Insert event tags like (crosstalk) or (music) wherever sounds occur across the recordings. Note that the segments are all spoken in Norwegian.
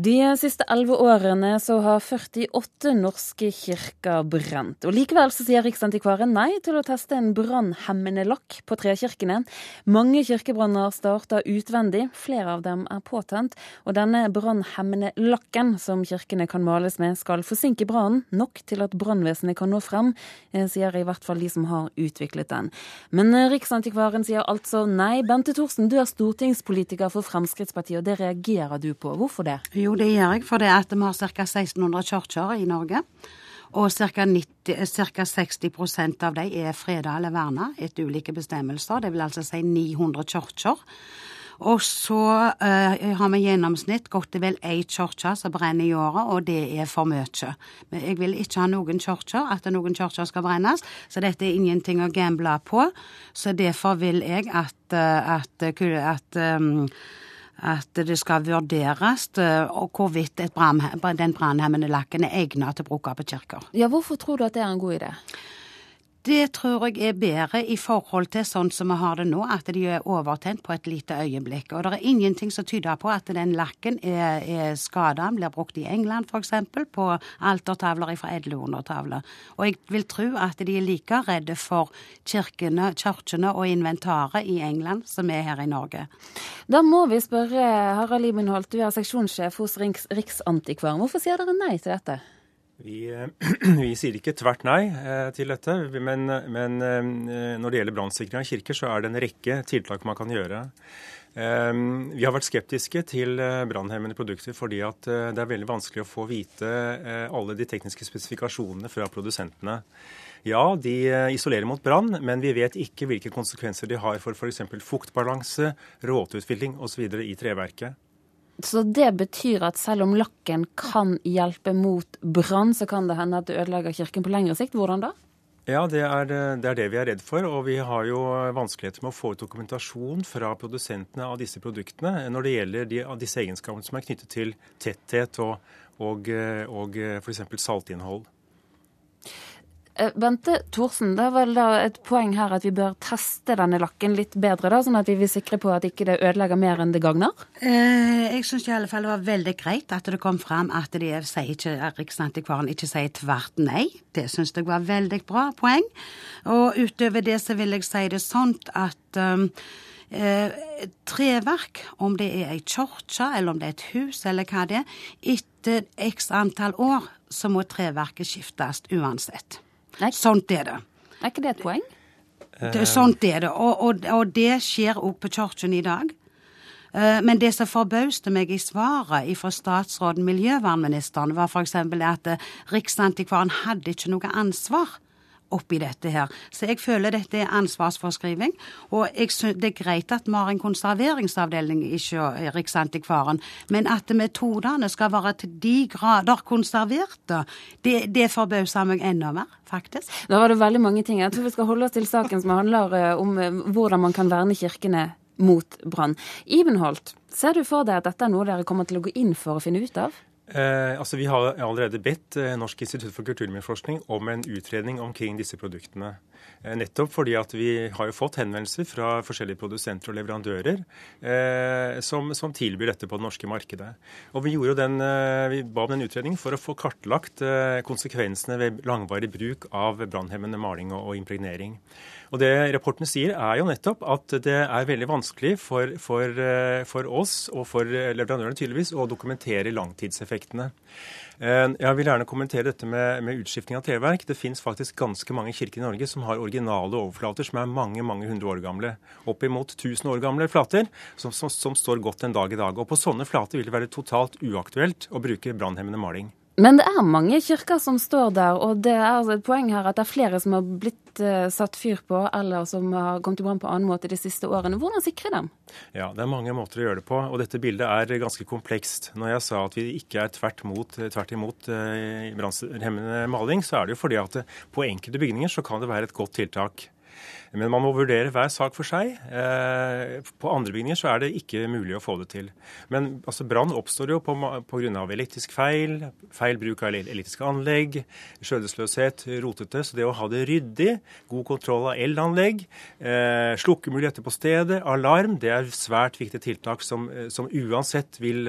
De siste elleve årene så har 48 norske kirker brent. Og Likevel så sier Riksantikvaren nei til å teste en brannhemmende lakk på trekirkene. Mange kirkebranner starter utvendig, flere av dem er påtent. Og denne brannhemmende lakken som kirkene kan males med, skal forsinke brannen nok til at brannvesenet kan nå frem, eh, sier i hvert fall de som har utviklet den. Men eh, Riksantikvaren sier altså nei. Bente Thorsen, du er stortingspolitiker for Fremskrittspartiet, og det reagerer du på. Hvorfor det? Jo, jo, det gjør jeg, for det at vi har ca. 1600 kirker i Norge. Og ca. 60% av dem er freda eller verna etter ulike bestemmelser. Det vil altså si 900 kirker. Og så uh, har vi i gjennomsnitt godt og vel ei kirke som brenner i året, og det er for mye. Men jeg vil ikke ha noen kirker, at noen kirker skal brennes, så dette er ingenting å gamble på. Så derfor vil jeg at, uh, at, at um, at det skal vurderes eh, hvorvidt den brannhemmende lakken er egnet til bruk av på kirker. Ja, Hvorfor tror du at det er en god idé? Det tror jeg er bedre i forhold til sånn som vi har det nå, at de er overtent på et lite øyeblikk. Og det er ingenting som tyder på at den lakken er, er skada. Blir brukt i England f.eks. på altertavler fra 1100-tallet. Og jeg vil tro at de er like redde for kirkene, kirkene og inventaret i England som er her i Norge. Da må vi spørre Harald Libenholt, du er seksjonssjef hos Riksantikvaren. Hvorfor sier dere nei til dette? Vi, (clears throat) vi, sier ikke tvert nei eh, til dette, men, men eh, når det gjelder brannsikring av kirker, så er det en rekke tiltak man kan gjøre. Eh, vi har vært skeptiske til brannhemmende produkter fordi det er veldig vanskelig å få vite alle de tekniske spesifikasjonene fra produsentene. Ja, de isolerer mot brann, men vi vet ikke hvilke konsekvenser de har for f.eks. fuktbalanse, råteutvikling osv. i treverket. Så det betyr at selv om lakken kan hjelpe mot brann, så kan det hende at det ødelegger kirken på lengre sikt. Hvordan da? Ja, det er, det er, det vi er redd for. Og vi har jo vanskeligheter med å få ut dokumentasjon fra produsentene av disse produktene når det gjelder de, disse egenskapene som er knyttet til tetthet og, og, og f.eks. saltinnhold. Eh, Bente Thorsen, det er vel da et poeng her at vi bør teste denne lakken litt bedre, da, sånn at vi vil sikre på at ikke det ødelegger mer enn det gagner? Eh, jeg syns i alle fall det var veldig greit at det kom fram at de sier ikke, Riksantikvaren ikke sier tvert nei. Det syns jeg var veldig bra poeng. Og utover det så vil jeg si det sånn at um, Eh, treverk, om det er ei kirke eller om det er et hus eller hva det er, etter x antall år så må treverket skiftes uansett. Nei. Sånt er det. Er ikke det et poeng? Det, sånt er det. Og, og, og det skjer òg på kirken i dag. Eh, men det som forbauste meg i svaret fra statsråden, miljøvernministeren, var f.eks. at Riksantikvaren hadde ikke noe ansvar oppi dette her. Så jeg føler dette er ansvarsforskriving. Og det er greit at vi har en konserveringsavdeling i Riksantikvaren, men at metodene skal være til de grader konserverte, det, det forbauser meg enda mer, faktisk. Da var det veldig mange ting. Jeg tror vi skal holde oss til saken som handler eh, om eh, hvordan man kan verne kirkene mot brann. Ibenholt, ser du for deg at dette er noe dere kommer til å gå inn for å finne ut av? Eh, altså Vi har allerede bedt eh, Norsk institutt for kulturminneforskning om en utredning omkring disse produktene. Eh, nettopp fordi at vi har jo fått henvendelser fra forskjellige produsenter og leverandører eh, som, som, tilbyr dette på det norske markedet. Og Vi, den, eh, vi ba om den utredningen for å få kartlagt eh, konsekvensene ved langvarig bruk av brannhemmende maling og, og impregnering. Og Det rapporten sier, er jo nettopp at det er veldig vanskelig for, for, eh, for oss og for leverandørene tydeligvis å dokumentere langtidseffektene. Eh, jeg vil gjerne kommentere dette med, med utskifting av treverk. Det finnes faktisk ganske mange kirker i Norge som har originale overflater som er mange mange hundre år gamle. Oppimot 1000 år gamle flater som, som, som står godt en dag i dag. Og På sånne flater vil det være totalt uaktuelt å bruke brannhemmende maling. Men det er mange kirker som står der, og det er altså et poeng her at det er flere som har blitt uh, satt fyr på, eller som har kommet i brann på annen måte de siste årene. Hvordan sikre dem? Ja, Det er mange måter å gjøre det på, og dette bildet er ganske komplekst. Når jeg sa at vi ikke er tvert, mot, tvert imot uh, brannhemmende maling, så er det jo fordi at på enkelte bygninger så kan det være et godt tiltak. Men man må vurdere hver sak for seg. På andre bygninger så er det ikke mulig å få det til. Men altså, brann oppstår jo pga. elektrisk feil, feil bruk av elektriske anlegg, skjødesløshet, rotete. Så det å ha det ryddig, god kontroll av elanlegg, slukkemuligheter på stedet, alarm, det er svært viktige tiltak som, som uansett vil,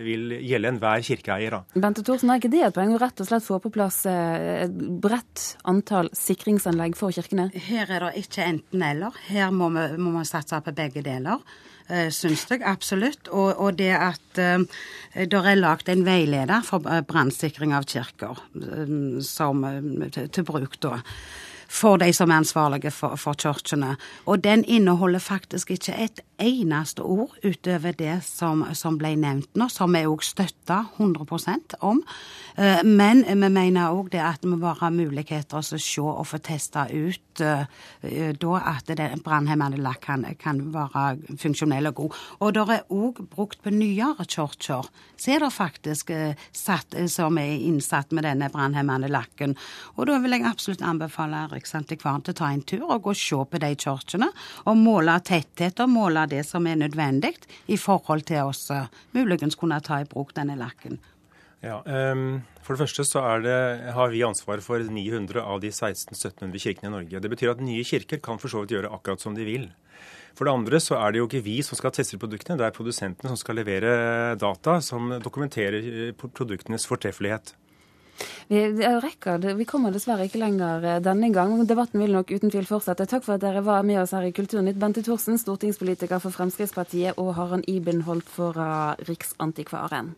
vil gjelde enhver kirkeeier. Da. Bente Thorsen, er ikke det et poeng å rett og slett få på plass et bredt antall sikringsanlegg for kirkene? Her er det ikke enten-eller. Her må vi, må vi satse på begge deler syns jeg absolutt. Og, og det at uh, det er lagd en veileder for brannsikring av kirker som, til, til bruk da for de som er ansvarlige for, for kirkene. Og den inneholder faktisk ikke et eneste ord utover det som, som ble nevnt nå, som vi òg støtter 100% om. Eh, men vi mener òg det at det må være muligheter til å se og få testa ut eh, da at brannhemmende lakk kan, kan, være funksjonell og god. Og det er òg brukt på nyere kirker. Så er det faktisk eh, satt, som er innsatt med denne brannhemmende lakken. Og da vil jeg absolutt anbefale Riksantikvaren til å ta en tur og gå og se på de kirkene. Og måle tetthet og måle det som er nødvendig i forhold til oss muligens kunne ta i bruk denne lakken. Ja, um, For det første så det, har vi ansvar for 900 av de 1600-1700 kirkene i Norge. Det betyr at nye kirker kan for så vidt gjøre akkurat som de vil. For det andre så er det jo ikke vi som skal teste produktene, det er produsentene som skal levere data som dokumenterer eh, produktenes fortreffelighet. Vi, rekker, vi kommer dessverre ikke lenger eh, denne gang. Debatten vil nok uten tvil fortsette. Takk for at dere var med oss her i Kulturnytt. Bente Thorsen, stortingspolitiker for Fremskrittspartiet, og Harald Ibenholt fra Riksantikvaren.